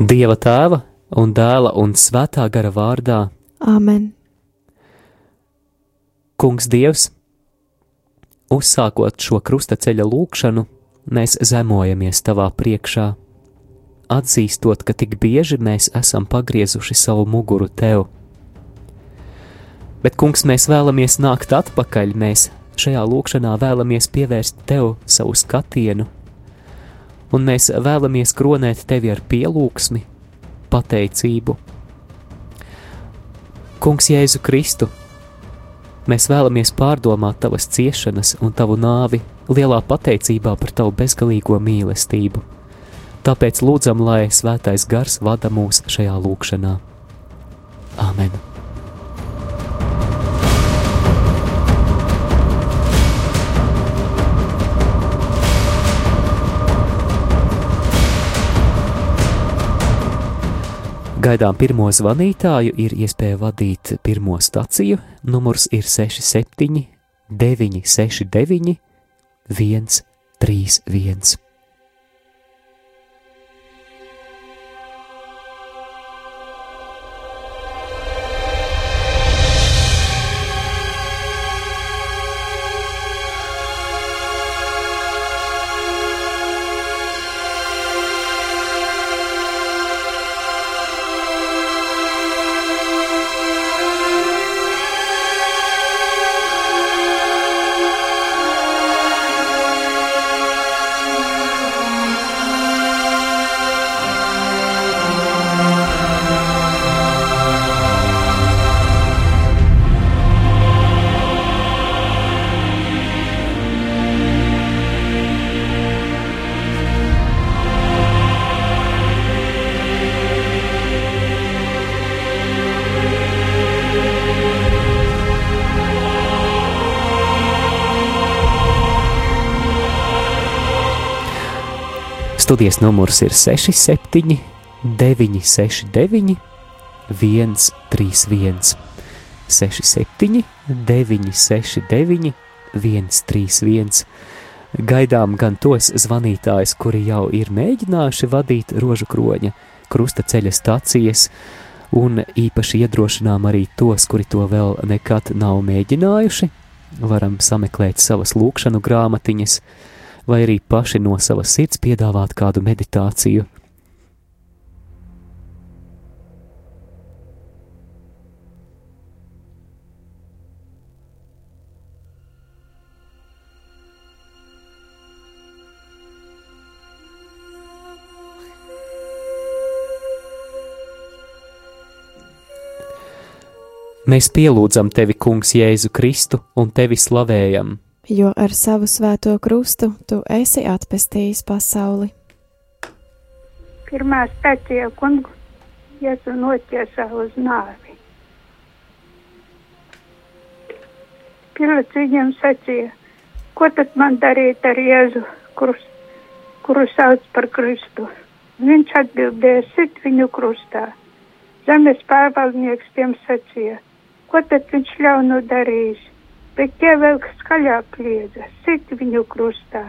Dieva tēva un dēla un svētā gara vārdā Āmen! Kungs Dievs, uzsākot šo krustaceļa lūkšanu, mēs zemojamies tavā priekšā, atzīstot, ka tik bieži mēs esam pagriezuši savu muguru tev. Bet, kungs, mēs vēlamies nākt atpakaļ, mēs šajā lūkšanā vēlamies pievērst tev savu skatienu, un mēs vēlamies kronēt tevi ar pielūgsmi, pateicību. Kungs Jēzu Kristu, mēs vēlamies pārdomāt tavas ciešanas un tavu nāvi lielā pateicībā par tavu bezgalīgo mīlestību. Tāpēc lūdzam, lai svētais gars vada mūs šajā lūkšanā. Āmen! Gaidām pirmo zvanītāju, ir iespēja vadīt pirmo staciju. Numurs ir 67, 969, 131. Studijas numurs ir 67, 969, 131, 67, 969, 131. Gaidām gan tos zvanītājus, kuri jau ir mēģinājuši vadīt rožu kroņa krusta ceļa stacijas, un īpaši iedrošinām arī tos, kuri to vēl nekad nav mēģinājuši. Varam sameklēt savas lūkšanu grāmatiņas, vai arī paši no savas sirds piedāvāt kādu meditāciju. Mēs pielūdzam tevi, Kungs, Jēzu Kristu un tevi slavējam jo ar savu svēto krustu tu esi atpestījis pasauli. Pirmā stacija kungu Jēzu notiesā uz nāvi. Pilats viņam sacīja, ko tad man darīt ar Jēzu, kurus, kuru sauc par Kristu? Viņš atbildēja, sit viņu krustā. Zemes pārvaldnieks tiem sacīja, ko tad viņš ļaunu darījis? Bet tie vēl skaļāk kliedza, sit viņu krustā.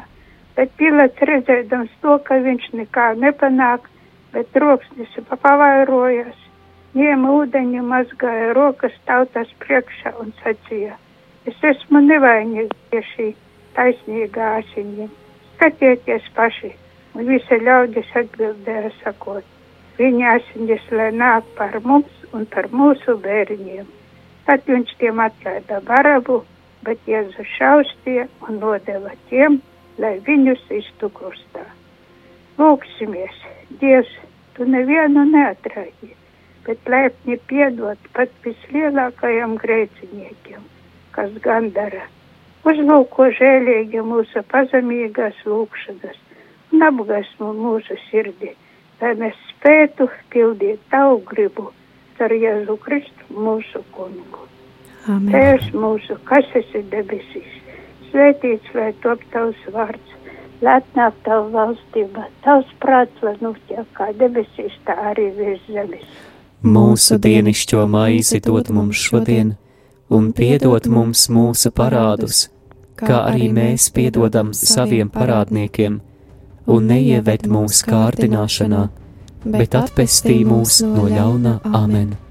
Bet Pilats redzēdams to, ka viņš nekā nepanāk, bet troksnis pavairojas, ņēma ūdeņu, mazgāja rokas tautas priekšā un sacīja, es esmu nevainīgs pie šī taisnīgā asiņa. Skatieties paši, un visi ļaudis atbildēja sakot, viņa asiņas, lai nāk par mums un par mūsu bērniem. Tad viņš tiem atlaida barabu bet Jēzus šaustie un nodeva tiem, lai viņus iztu krustā. Lūksimies, Dievs, tu nevienu neatraidi, bet lēpni piedot pat vislielākajiem grēciniekiem, kas gan dara. Uzlūko žēlīgi mūsu pazemīgās lūkšanas un apgaismo mūsu sirdi, lai mēs spētu pildīt tavu gribu ar Jēzu Kristu mūsu kungu. Amen. Tēvs mūsu, kas esi debesīs, svētīts lai top tavs vārds, lai atnāk tavu valstība, tavs prāts, lai notiek kā debesīs, tā arī virs zemes. Mūsu dienišķo maizi dod mums šodien, un piedod mums mūsu parādus, kā arī mēs piedodam saviem parādniekiem, un neieved mūsu kārdināšanā, bet atpestī mūs no ļauna amen. Es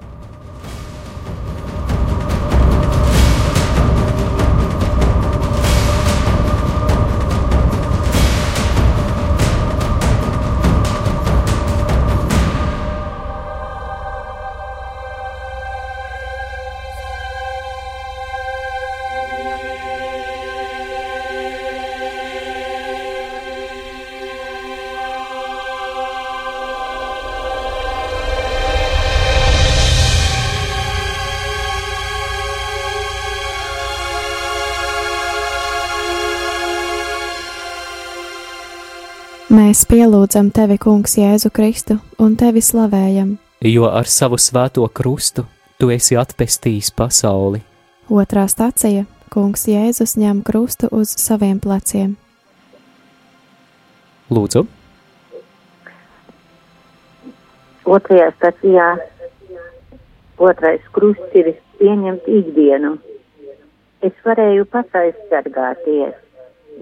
Mēs pielūdzam tevi, Kungs, Jēzu Kristu, un tevi slavējam. jo ar savu svēto krustu tu esi atpestījis pasauli. Otrā stācija - Kungs Jēzus ņem krustu uz saviem pleciem. Lūdzu, Otrajā stacijā otrais krusts ir pieņemt ikdienu. Es varēju pats aizsargāties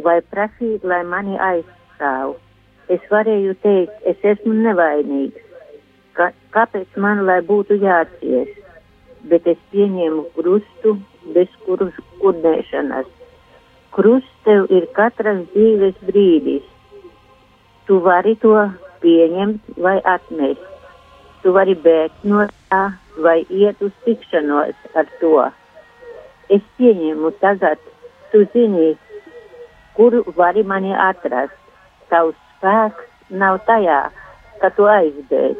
vai prasīt, lai mani aizstāv. Es varēju teikt, es esmu nevainīgs. Ka, kāpēc man lai būtu jācieš? Bet es pieņēmu krustu bez kurš kurnēšanas. Krusts tev ir katras dzīves brīdis. Tu vari to pieņemt vai atmest. Tu vari bēgt no tā vai iet uz tikšanos ar to. Es pieņemu tagad, tu zini, kur vari mani atrast. Tavs spēks nav tajā, ka tu aizbēg.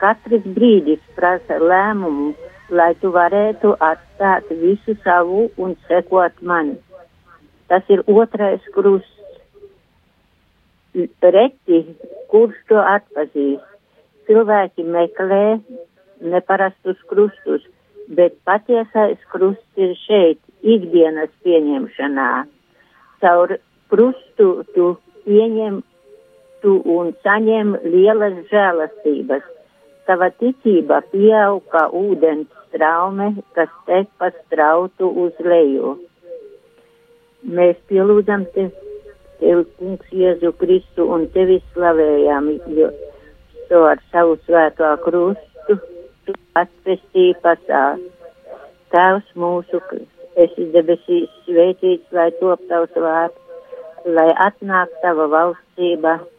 Katrs brīdis prasa lēmumu, lai tu varētu atstāt visu savu un sekot man. Tas ir otrais krusts. Reti, kurš to atpazīst. Cilvēki meklē neparastus krustus, bet patiesais krusts ir šeit, ikdienas pieņemšanā. Caur krustu tu pieņem tu un saņem lielas žēlastības. Tava ticība pieaug kā ūdens traume, kas tek pa strautu uz leju. Mēs pielūdzam te, tevi, kungs, Jēzu Kristu un tevi slavējam, jo to ar savu svēto krustu tu atpestīji pasauli. Tēvs mūsu, esi debesīs svētīts, lai top tavs vārds, lai atnāk tava valstība,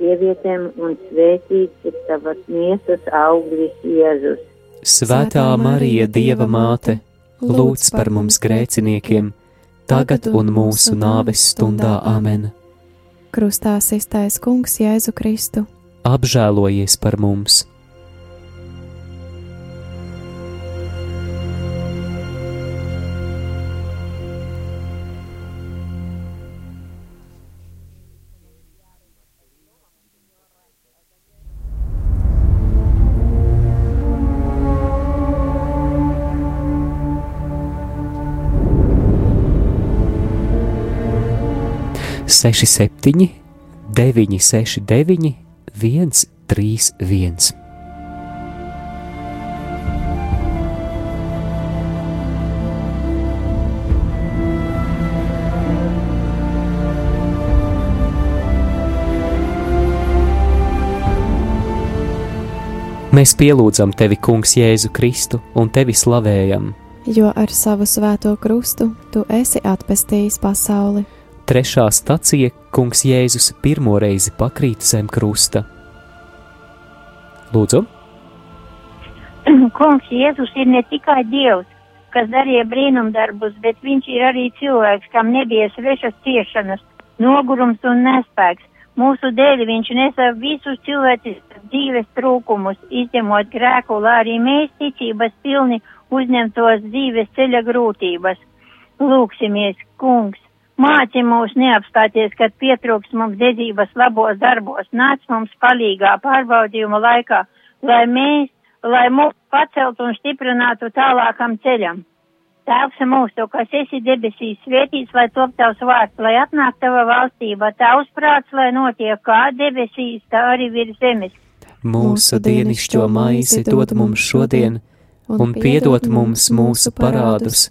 sievietēm, un svētīts ir tavas miesas auglis Jēzus. Svētā Marija, Dieva māte, lūdz par mums grēciniekiem, tagad un mūsu nāves stundā amen. Krustā iztais Kungs Jēzu Kristu. Apžēlojies par mums! Seši, septiņi, deviņi, seši, deviņi, viens, trīs, viens. Mēs pielūdzam tevi, Kungs, Jēzu Kristu, un tevi slavējam. Jo ar savu svēto krustu tu esi atpestījis pasauli. Trešā stacija Kungs Jēzus pirmo reizi pakrīt zem krusta. Lūdzu, Kungs Jēzus ir ne tikai Dievs, kas darīja brīnumdarbus, bet viņš ir arī cilvēks, kam nebija svešas ciešanas, nogurums un nespēks. Mūsu dēļ viņš nesa visus cilvēces dzīves trūkumus, izņemot grēku, lai arī mēs ticības pilni uzņemtos dzīves ceļa grūtības. Lūksimies, kungs, māci mūs neapstāties, kad pietrūks mums dedzības labos darbos, nāc mums palīgā pārbaudījuma laikā, lai mēs, lai mūs pacelt un stiprinātu tālākam ceļam. Tēvs mūsu, kas esi debesīs, svētīts, lai top tavs vārds, lai atnāk tava valstība, tavs prāts, lai notiek kā debesīs, tā arī virs zemes. Mūsu dienišķo maizi dod mums šodien, un piedod mums mūsu parādus,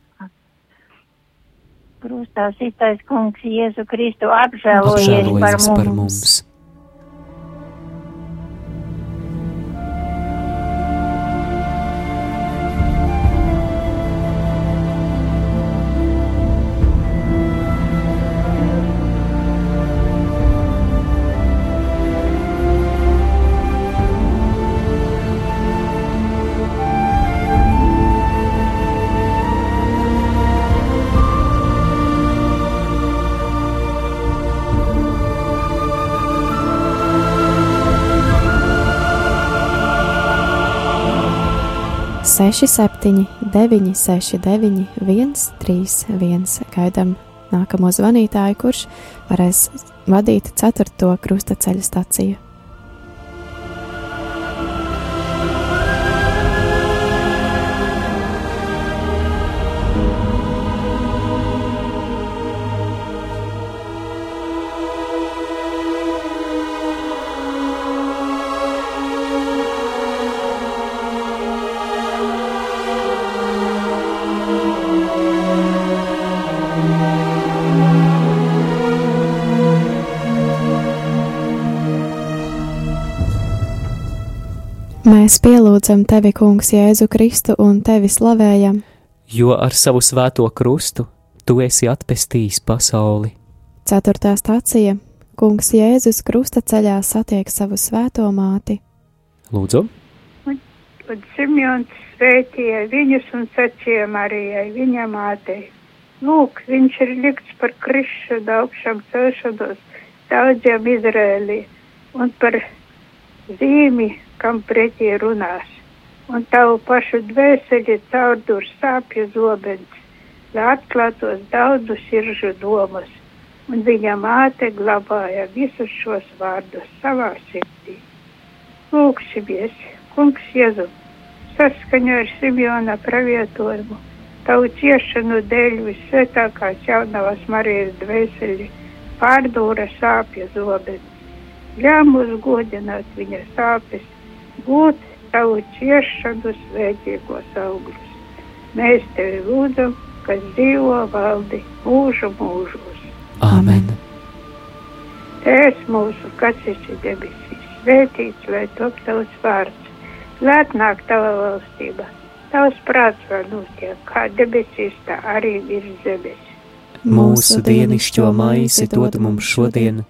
Krustā sistais kungs Jēzu Kristu apžēlojies par mums. par mums! Seši, septiņi, deviņi, seši, deviņi, viens, trīs, viens. Gaidām nākamo zvanītāju, kurš varēs vadīt ceturto krustaceļa staciju. Mēs pielūdzam tevi, Kungs, Jēzu Kristu un tevi slavējam. Jo ar savu svēto krustu tu esi atpestījis pasauli. Ceturtā stācija - Kungs Jēzus krusta ceļā satiek savu svēto māti. Lūdzu, Un Simjons svētīja viņus un sacīja Marijai, viņa mātei. Lūk, viņš ir likts par krišanu augšām celšanos daudziem Izrēlī un par zīmi, kam pretī runās. Un tavu pašu dvēseli caurdur sāpju zobens, lai atklātos daudzu siržu domas. Un viņa māte glabāja visus šos vārdus savā sirdī. Lūksimies, kungs Jēzu, saskaņo ar Simjona pravietojumu, tavu ciešanu dēļ visvētākās jaunavas Marijas dvēseli pārdūra sāpju zobens. Ļauj mums godināt viņa sāpes, būt tavu ciešanu svētīgos augļus. Mēs tevi lūdzam, kas dzīvo valdi mūžu mūžos. Amen! Tēvs mūsu, kas esi debesīs, svētīts lai top tavs vārds, lai atnāk tava valstība, tavs prāts var notiek, kā debesīs, tā arī virs zemes. Mūsu dienišķo maizi dod mums šodien,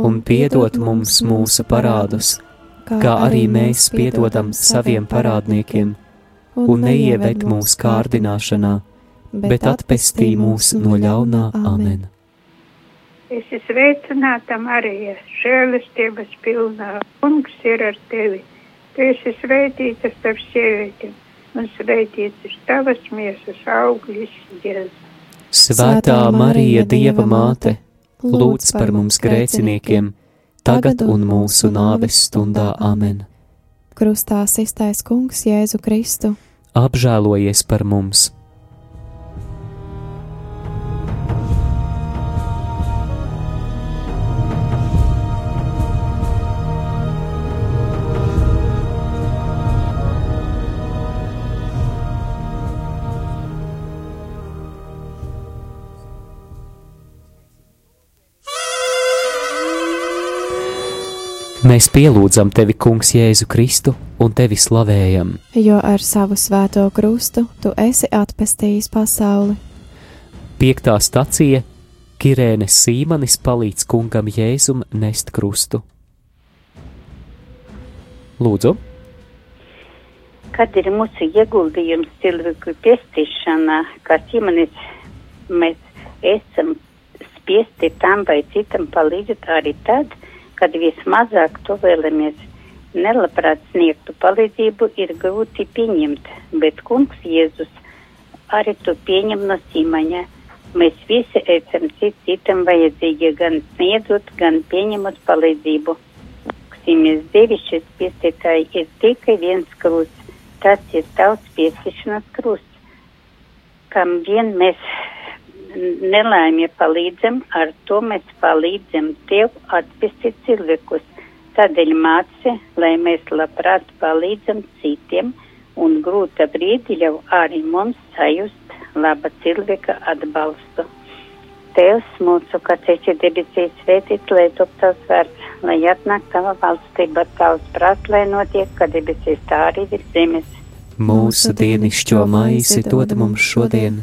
un piedod mums mūsu parādus, kā arī mēs piedodam saviem parādniekiem, un neieved mūsu kārdināšanā, bet atpestī mūs no ļaunā amen. Es esmu sveicināta Marija, žēlastības pilnā. Kungs ir ar tevi. Tu esi svētīta starp sievietēm, un svētīts ir tavas miesas auglis, Jēzus. Svētā Marija, Dieva māte, lūdz par mums grēciniekiem, tagad un mūsu nāves stundā amen. Krustā iztais Kungs Jēzu Kristu. Apžēlojies par mums! Mēs pielūdzam tevi, Kungs, Jēzu Kristu un tevi slavējam. Jo ar savu svēto krustu tu esi atpestījis pasauli. Piektā stacija - Kirēnes Sīmanis palīdz kungam Jēzum nest krustu. Lūdzu, kad ir mūsu ieguldījums cilvēku pestīšanā, kā ķimenes mēs esam spiesti tam vai citam palīdzēt arī tad, kad vismazāk to vēlamies. Nelabprāt sniegtu palīdzību ir grūti pieņemt, bet kungs Jēzus arī to pieņem no sīmaņa. Mēs visi esam cit citam vajadzīgi, gan sniedzot, gan pieņemot palīdzību. Simies devišķis piestītāji ir tikai viens krusts. Tas ir tauts piestišanas krusts, kam vien mēs nelaimē palīdzam, ar to mēs palīdzam Tev atpestīt cilvēkus. Tādēļ māci, lai mēs labprāt palīdzam citiem un grūta brīdi jau arī mums sajust laba cilvēka atbalstu. Tevs mūsu, kas esi debesīs svētīts, lai top tavs vārds, lai atnāk tava valstība, tavs prāt, lai notiek, ka debesīs tā arī virs zemes. mūsu dienascho maizi dod mums šodien,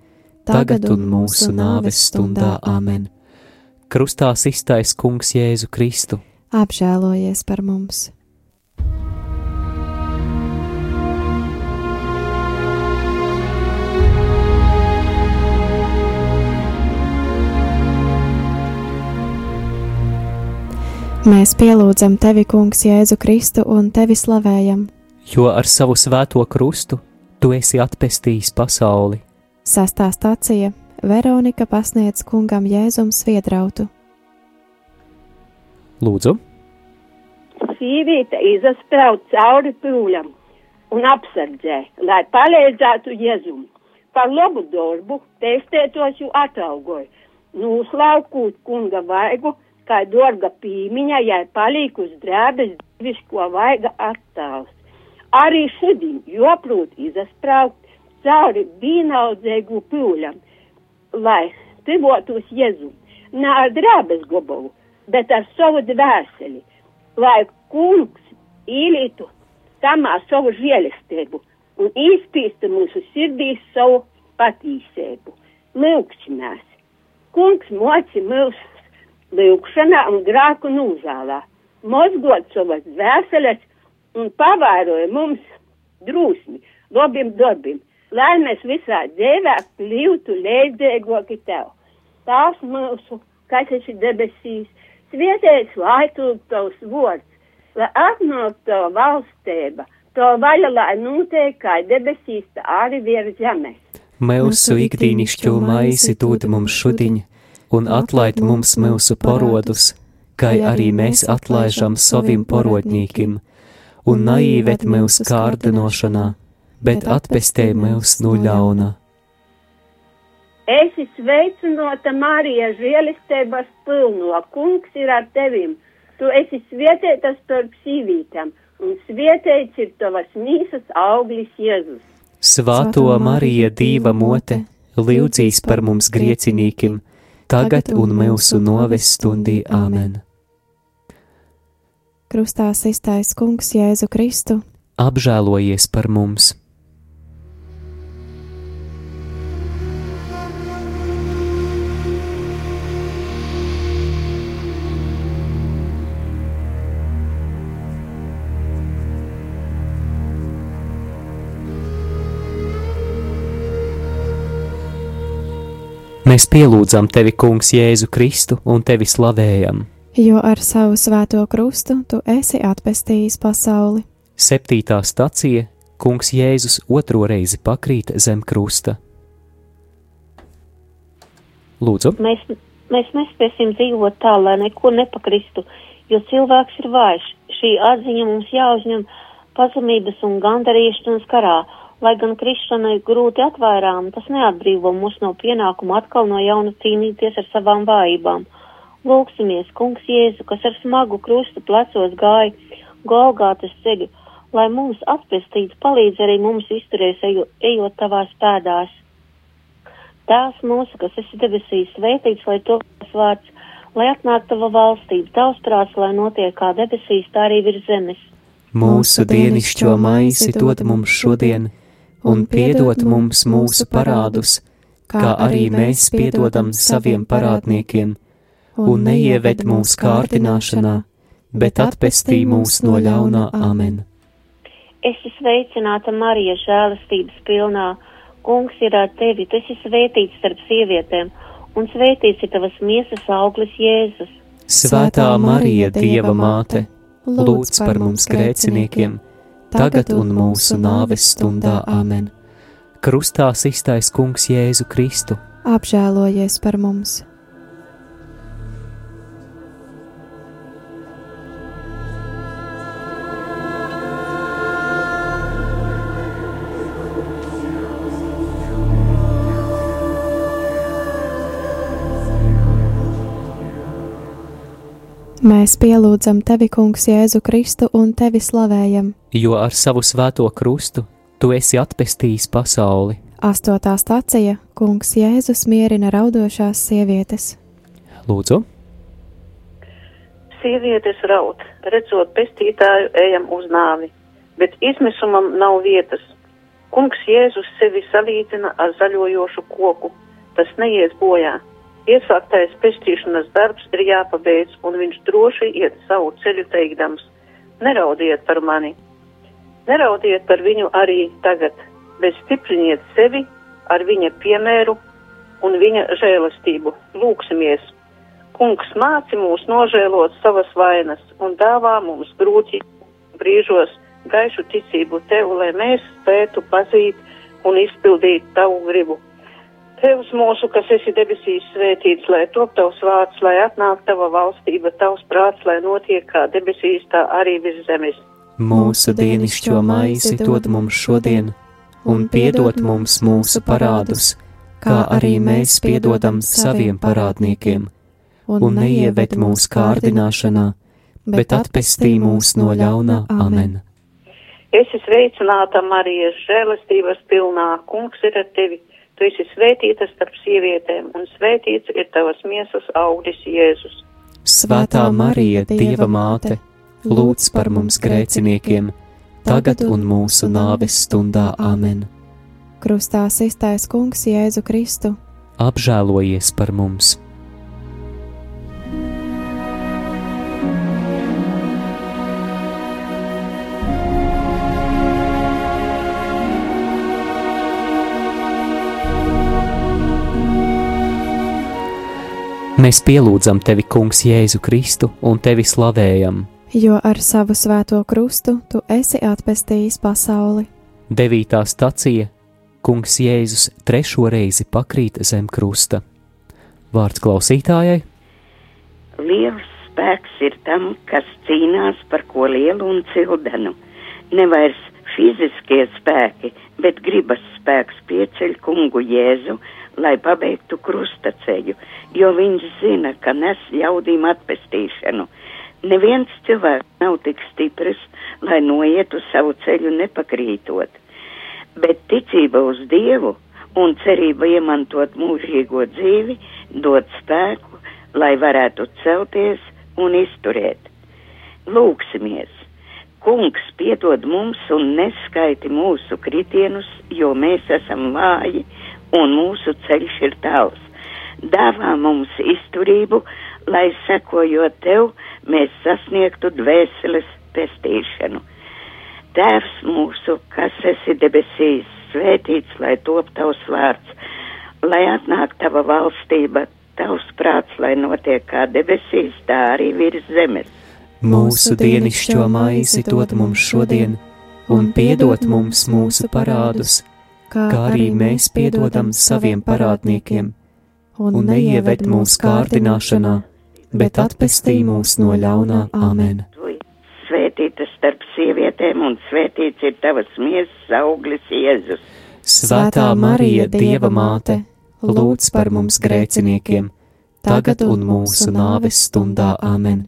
tagad un mūsu nāves stundā amen. Krustā iztais kungs Jēzu Kristu, Apžēlojies par mums! Mēs pielūdzam tevi, Kungs, Jēzu Kristu un tevi slavējam. jo ar savu svēto krustu tu esi atpestījis pasauli. Sastā stācija Veronika pasniedz kungam Jēzum sviedrautu. Lūdzu, Sīvīte izasprāut cauri pūļam un apsardzē, lai palīdzētu Jēzum. Par labu darbu testētos jau ataugoju, nūslaukūt kunga vaigu, kā dorga pīmiņa, jai palīk uz drēbes diviško vaiga attāls. Arī šodien joprūt izasprāut cauri bīnaudzēgu pūļam, lai tuvotos Jēzum, ne ar drēbes gobalu, bet ar savu dvēseli, lai kungs īlītu tamā savu žēlistību un izpīsta mūsu sirdīs savu patīsību. Lūkšanās. Kungs moci mūsu lūkšanā un grāku nūzālā, mozgot savas dvēseles un pavēroja mums drūsmi, labiem darbiem, lai mēs visā dzīvē kļūtu leidzēgoki tev. Tās mūsu, kas esi debesīs, svietēs laiku tavs vārds, lai atnāk tava valstība, to vaļa, lai notiek kā debesīs, tā arī virs zemes. mūsu ikdienišķo maizi dod mums šodien, un atlaid mums mūsu parodus, kā arī mēs atlaižam saviem parodņīkim, un naīvet mūsu kārdinošanā, bet atpestē mūs no ļauna. Esi sveicinota Marija, žēlistības pilno, kungs ir ar tevim. Tu esi svietētas starp sīvītām, un svietēts ir tavas mīsas auglis Jēzus. Svāto Marija, Dīva mote, lūdzīs par mums griecinīkim, tagad un mūsu noves stundī amen. Krustā iztais kungs Jēzu Kristu, Apžēlojies par mums! Mēs pielūdzam tevi, Kungs, Jēzu Kristu un tevi slavējam. jo ar savu svēto krustu tu esi atpestījis pasauli. Septītā stacija - Kungs Jēzus otro reizi pakrīt zem krusta. Lūdzu, Mēs, mēs nespēsim dzīvot tā, lai neko nepakristu, jo cilvēks ir vājš. šī atziņa mums jāuzņem pazemības un gandarīšanas karā. Lai gan krišana ir grūti atvairām, tas neatbrīvo mūs no pienākuma atkal no jauna cīnīties ar savām vājībām. Lūksimies, kungs Jēzu, kas ar smagu krustu plecos gāja Golgātas ceļu, lai mums atpestītu, palīdz arī mums izturēs ejo, ejot tavās pēdās. Tās mūsu, kas esi debesīs, svētīts, lai to vārds, lai atnāk tava valstība, tavs prāts, lai notiek kā debesīs, tā arī virs zemes. Mūsu dienišķo maizi dod mums šodien, un piedod mums mūsu parādus, kā arī mēs piedodam saviem parādniekiem, un neieved mūsu kārdināšanā, bet atpestī mūs no ļaunā amen. Es esmu sveicināta Marija žēlastības pilnā. Kungs ir ar tevi, tu esi svētīts starp sievietēm, un svētīts ir tavas miesas auglis Jēzus. Svētā Marija, Dieva māte, lūdz par mums grēciniekiem, tagad un mūsu nāves stundā amen. Krustā iztais Kungs Jēzu Kristu. Apžēlojies par mums! Mēs pielūdzam tevi, Kungs, Jēzu Kristu un tevi slavējam, jo ar savu svēto krustu tu esi atpestījis pasauli. Astotā stācija Kungs Jēzus mierina raudošās sievietes. Lūdzu, Sievietes raud, redzot pestītāju, ejam uz nāvi, bet izmisumam nav vietas. Kungs Jēzus sevi salīdzina ar zaļojošu koku, tas neies bojā. Iesāktais pestīšanas darbs ir jāpabeidz, un viņš droši iet savu ceļu teikdams: Neraudiet par mani, neraudiet par viņu arī tagad, bet stipriniet sevi ar viņa piemēru un viņa žēlastību. Lūksimies! Kungs māci mūs nožēlot savas vainas un dāvā mums grūti brīžos gaišu ticību tev, lai mēs spētu pazīt un izpildīt tavu gribu. Tevs mūsu, kas esi debesīs svētīts, lai top tavs vārds, lai atnāk tava valstība, tavs prāts, lai notiek kā debesīs, tā arī virs zemes. mūsu dienišķo maizi dod mums šodien, un piedod mums mūsu parādus, kā arī mēs piedodam saviem parādniekiem, un neieved mūsu kārdināšanā, bet atpestī mūs no ļaunā amen. Esi sveicināta, Marijas žēlastības pilnā, kungs ir ar tevi. Tu esi svētīta starp sievietēm, un svētīts ir tavas miesas auglis Jēzus. Svētā Marija, Dieva māte, lūdz par mums grēciniekiem, tagad un mūsu nāves stundā amen. Krustā iztais Kungs Jēzu Kristu. Apžēlojies par mums! Mēs pielūdzam tevi, Kungs, Jēzu Kristu un tevi slavējam. Jo ar savu svēto krustu tu esi atpestījis pasauli. Devītā stacija Kungs Jēzus trešo reizi pakrīt zem krusta. Vārds klausītājai Liels spēks ir tam, kas cīnās par ko lielu un cildenu. Nevairs fiziskie spēki, bet gribas spēks pieceļ kungu Jēzu, lai pabeigtu krustaceļu, jo viņš zina, ka nes ļaudīm atpestīšanu. Neviens cilvēks nav tik stiprs, lai noietu savu ceļu nepakrītot, bet ticība uz Dievu un cerība iemantot mūžīgo dzīvi dod spēku, lai varētu celties un izturēt. Lūksimies! Kungs piedod mums un neskaiti mūsu kritienus, jo mēs esam vāji un mūsu ceļš ir tāls. Dāvā mums izturību, lai sekojot tev, mēs sasniegtu dvēseles pestīšanu. Tēvs mūsu, kas esi debesīs, svētīts, lai top tavs vārds, lai atnāk tava valstība, tavs prāts, lai notiek kā debesīs, tā arī virs zemes. Mūsu dienišķo maizi dod mums šodien, un piedod mums mūsu parādus, kā arī mēs piedodam saviem parādniekiem, un neieved mūsu kārdināšanā, bet atpestī mūs no ļaunā amen. svētīta starp sievietēm, un svētīts ir tavas miesas auglis Jēzus. Svētā Marija, Dieva māte, lūdz par mums grēciniekiem, tagad un mūsu nāves stundā Āmen.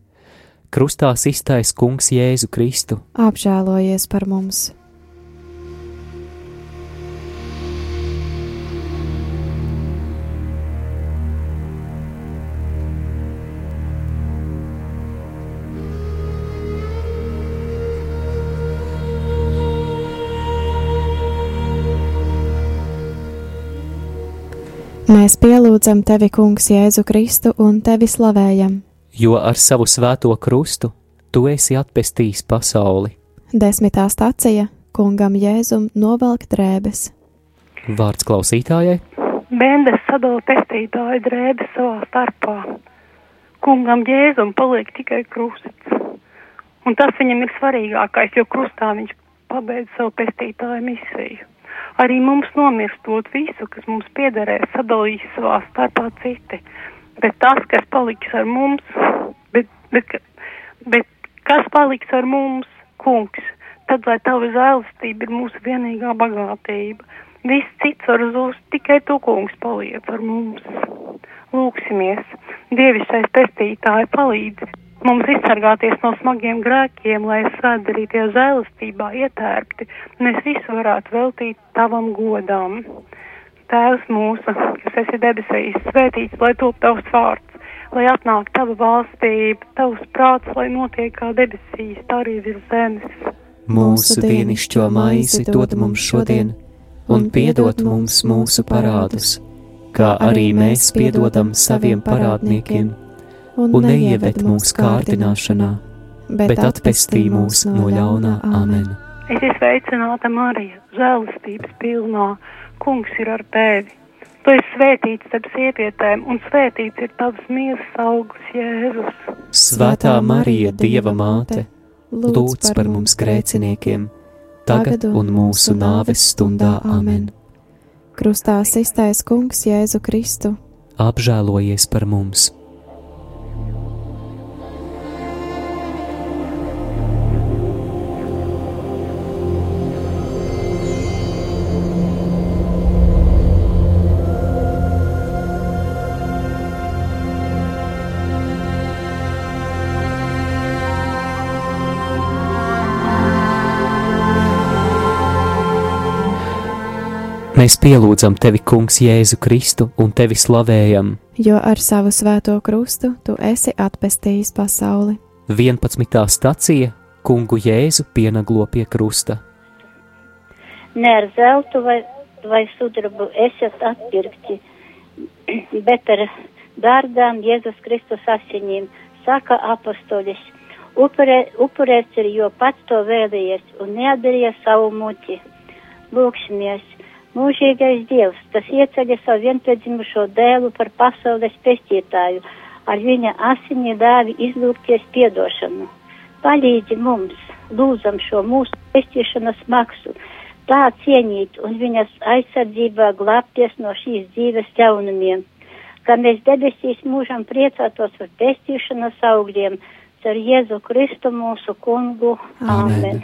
Krustā iztais Kungs Jēzu Kristu, apžēlojies par mums! Mēs pielūdzam tevi, Kungs, Jēzu Kristu un tevi slavējam. jo ar savu svēto krustu tu esi atpestījis pasauli. Desmitā stacija Kungam Jēzum novelk drēbes. Vārds klausītājai, Bendes sadala pestītāju drēbes savā starpā. Kungam Jēzum paliek tikai krusts. Un tas viņam ir svarīgākais, jo krustā viņš pabeidz savu pestītāju misiju. Arī mums nomirstot visu, kas mums piederēs, sadalīs savā starpā citi. Bet tas, kas paliks ar mums, bet, bet, bet kas paliks ar mums, kungs, tad lai tava žēlastība ir mūsu vienīgā bagātība. Viss cits var zust, tikai tu, kungs, paliec ar mums. Lūksimies, dievišķais pestītāji palīdzi mums izsargāties no smagiem grēkiem, lai svētdarītie žēlastībā ietērpti, mēs visu varētu veltīt tavam godam. Tēvs mūsu, kas esi debesīs, svētīts, lai top tavs vārds, lai atnāk tava valstība, tavs prāts, lai notiek kā debesīs, tā arī virs zemes. mūsu dienascho maizi dod mums šodien, un piedod mums mūsu parādus, kā arī mēs piedodam saviem parādniekiem, un neieved mūsu kārdināšanā, bet atpestī mūs no ļaunā Āmen. Es esmu sveicināta Marija, žēlastības pilnā, kungs ir ar tevi. Tu esi svētīts starp sievietēm, un svētīts ir tavs miesas augurs, Jēzus. Svētā Marija, Dieva māte, lūdz par mums grēciniekiem, tagad un mūsu nāves stundā Āmen. Krustā iztais Kungs Jēzu Kristu. Apžēlojies par mums! Mēs pielūdzam tevi, Kungs, Jēzu Kristu un tevi slavējam. jo ar savu svēto krustu tu esi atpestījis pasauli. 11. stacija Kungu Jēzu pienaglo pie krusta. Ne ar zeltu vai, vai sudrabu esat atpirkti, bet ar dārgām Jēzus Kristus asiņīm, saka apostolis. Upurē, upurēts ir, jo pats to vēlējies un neatdarīja savu muti. Lūksimies, mūžīgais Dievs, tas ieceļa savu vienpiedzimušo dēlu par pasaules pestītāju, ar viņa asiņu dāvi izlūgties piedošanu. Palīdzi mums, lūdzam šo mūsu pestīšanas maksu, tā cienīt un viņas aizsardzībā glābties no šīs dzīves ļaunumiem, ka mēs debesīs mūžam priecātos par pestīšanas augļiem, ar Jēzu Kristu mūsu kungu. Āmen.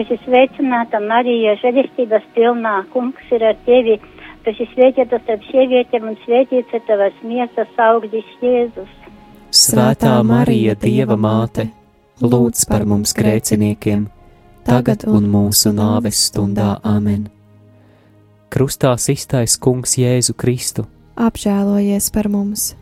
Es esmu sveicināta Marija, žēlistības pilnā, kungs ir ar tevi. Tu esi svētīta starp sievietēm un svētīts ir tavas miesas augļis Jēzus. Svētā Marija, Dieva māte, lūdz par mums grēciniekiem, tagad un mūsu nāves stundā Āmen. Krustā iztais Kungs Jēzu Kristu, Apžēlojies par mums!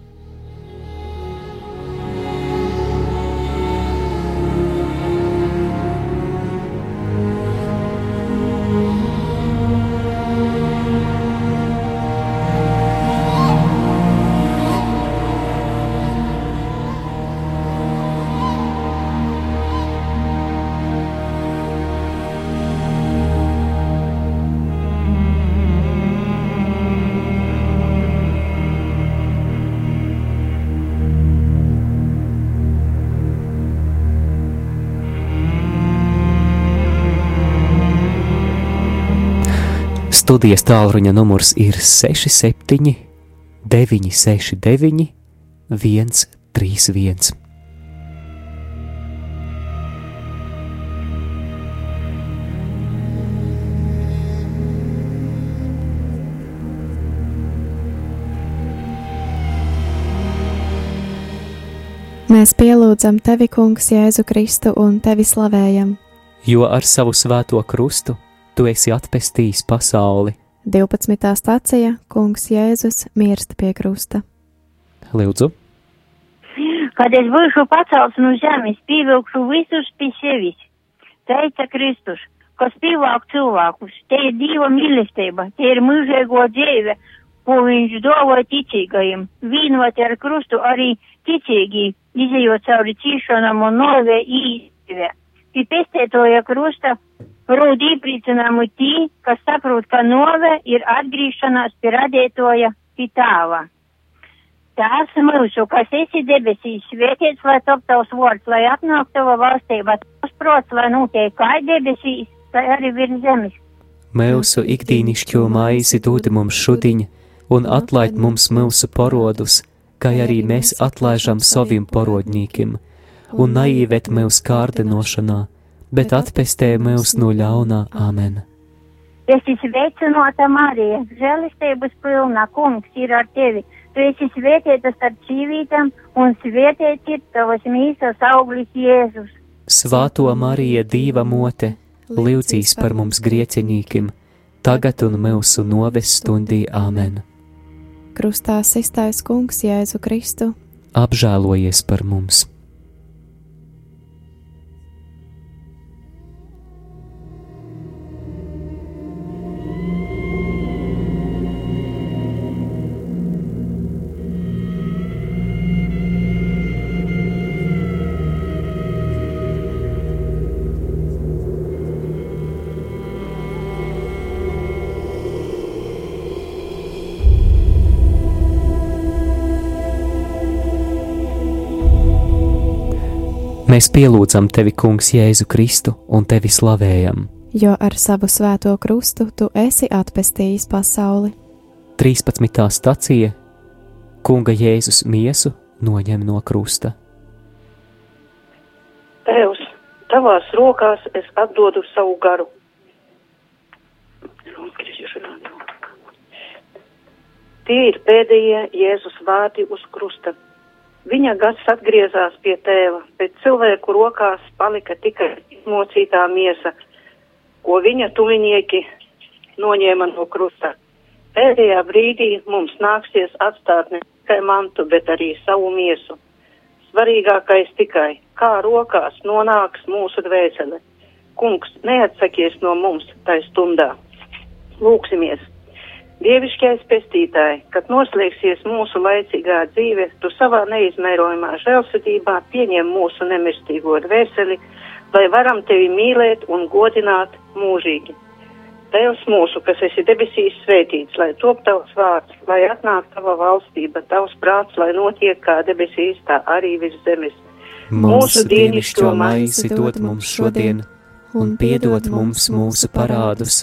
Studijas tālruņa numurs ir 67, 969, 131. Mēs pielūdzam tevi, Kungs, Jēzu Kristu un tevi slavējam. Jo ar savu svēto krustu tu esi atpestījis pasauli. 12. stācija Kungs Jēzus mirst pie krusta. Lūdzu, Kad es būšu pacelts no zemes, pievilkšu visus pie sevis, teica Kristus, kas pievelk cilvēkus. Te ir Dieva mīlestība, te ir mūžīgo dzīve, ko viņš dāvā ticīgajiem. Vienoti ar krustu arī ticīgi, izējot cauri cīšanām un novē īstīvē. Pie pestētoja krusta rūd īprīcināmu tī, kas saprot, ka nove ir atgriešanās pie radētoja pie tāva. Tās mūsu, kas esi debesīs, svētīts, lai top tavs vārds, lai atnāk tava valstība, tavs prots, lai notiek kā debesīs, tā arī virs zemes. mūsu ikdienišķo maizi dod mums šodien, un atlaid mums mūsu parodus, kā arī mēs atlaižam saviem parodņīkiem, un naivet mūsu kārdinošanā, bet atpestē mūs no ļaunā amen. Es esmu sveicināta Marija, žēlistības pilna kungs ir ar tevi. Tu esi svētīta starp sīvītām, un svētīts ir tavas mīsas auglis Jēzus. Svāto Marija, Dieva mote, lūdzīs par mums grieķenīkim, tagad un mūsu noves stundī amen. Krustā sistais Kungs Jēzu Kristu. Apžēlojies par mums! Mēs pielūdzam tevi, Kungs, Jēzu Kristu un tevi slavējam. Jo ar savu svēto krustu tu esi atpestījis pasauli. 13. stacija Kunga Jēzus miesu noņem no krusta. Tēvs, tavās rokās es atdodu savu garu. Tie ir pēdējie Jēzus vārdi uz krusta. Viņa gars atgriezās pie tēva, bet cilvēku rokās palika tikai mocītā miesa, ko viņa tuvinieki noņēma no krusta. Pēdējā brīdī mums nāksies atstāt ne tikai mantu, bet arī savu miesu. Svarīgākais tikai, kā rokās nonāks mūsu dvēsele. Kungs, neatsakies no mums tai stundā. Lūksimies! Dievišķais pestītāji, kad noslēgsies mūsu laicīgā dzīve, tu savā neizmērojumā žēlsirdībā pieņem mūsu nemirstīgo dvēseli, lai varam tevi mīlēt un godināt mūžīgi. Tēvs mūsu, kas esi debesīs svētīts, lai top tavs vārds, lai atnāk tava valstība, tavs prāts, lai notiek kā debesīs, tā arī virs zemes. Mūsu dienascho maizi dod mums šodien, un piedod mums mūsu parādus,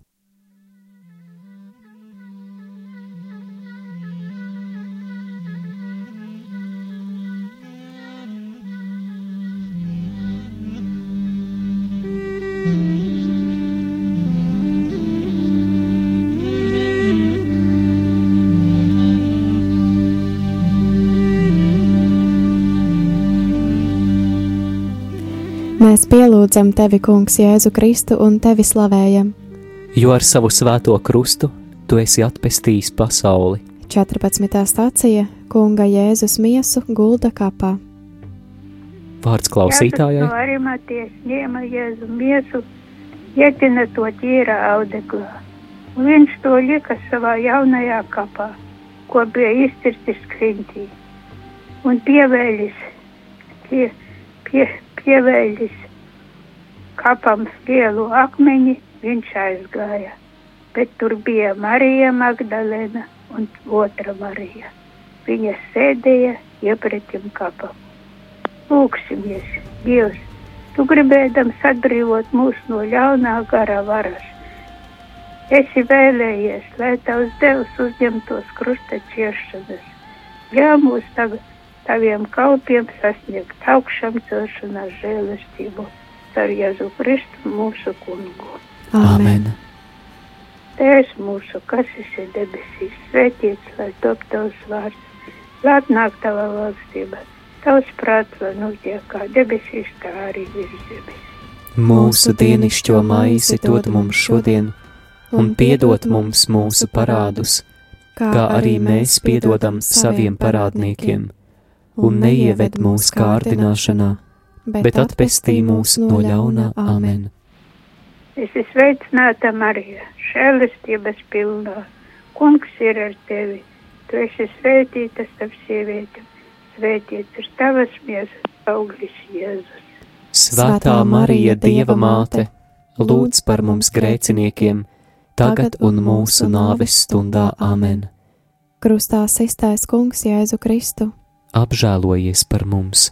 Mēs pielūdzam tevi, Kungs, Jēzu Kristu un tevi slavējam. Jo ar savu svēto krustu tu esi atpestījis pasauli. 14. stācija Kunga Jēzus miesu gulda kapā. Vārds klausītājai. Jēzus no Arimaties ņēma Jēzu miesu, ietina to tīra audeglā, un viņš to lika savā jaunajā kapā, ko bija izcirtis krintī, un pievēlis, pie, pie, pievēlis kapam lielu akmeņi, viņš aizgāja, bet tur bija Marija Magdalena un otra Marija. Viņa sēdēja iepretim kapam. Lūksimies, Dievs, tu gribēdams atbrīvot mūs no ļaunā gara varas. Esi vēlējies, lai tavs devs uzņemtos krusta ciešanas. Ļauj mūs tagad taviem kalpiem sasniegt augšām celšanās žēlastību ar Jēzu Kristu mūsu kungu. Amen! Tēvs mūsu, kas esi debesīs, svētīts, lai top tavs vārds, lai atnāk tava valstība Tavs prāts, lai notiek kā debesīs, tā arī virs zemes. Mūsu dienišķo maizi dod mums šodien, un piedod mums mūsu parādus, kā arī mēs piedodam saviem parādniekiem, un neieved mūsu kārdināšanā, bet atpestī mūs no ļaunā amen. Es esmu sveicināta Marija, šēlestības pilnā. Kungs ir ar tevi, tu esi svētīta starp sievietēm svētīts ir tavas miesas auglis Jēzus. Svētā Marija, Dieva māte, lūdz par mums grēciniekiem, tagad un mūsu nāves stundā Āmen. Krustā iztaisa Kungs Jēzu Kristu. Apžēlojies par mums!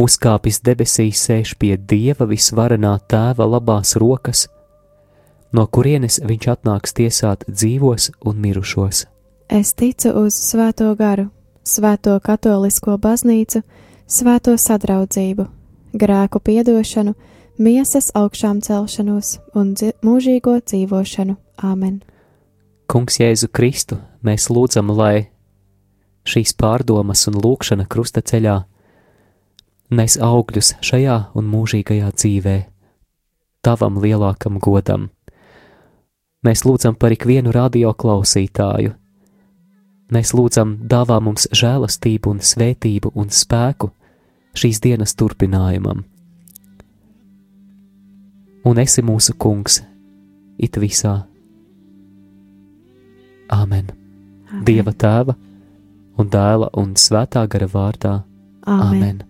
Uzkāpis debesīs sēž pie Dieva visvarenā tēva labās rokas, no kurienes viņš atnāks tiesāt dzīvos un mirušos. Es ticu uz Svēto garu, Svēto katolisko baznīcu, Svēto sadraudzību, grēku piedošanu, miesas augšām celšanos un dzi mūžīgo dzīvošanu. Āmen! Kungs Jēzu Kristu, mēs lūdzam, lai šīs pārdomas un lūkšana krusta ceļā nes augļus šajā un mūžīgajā dzīvē, tavam lielākam godam. Mēs lūdzam par ikvienu radio klausītāju. Mēs lūdzam, dāvā mums žēlastību un svētību un spēku šīs dienas turpinājumam. Un esi mūsu kungs, it visā. Āmen. Dieva tēva un dēla un svētā gara vārdā. Amen. Amen.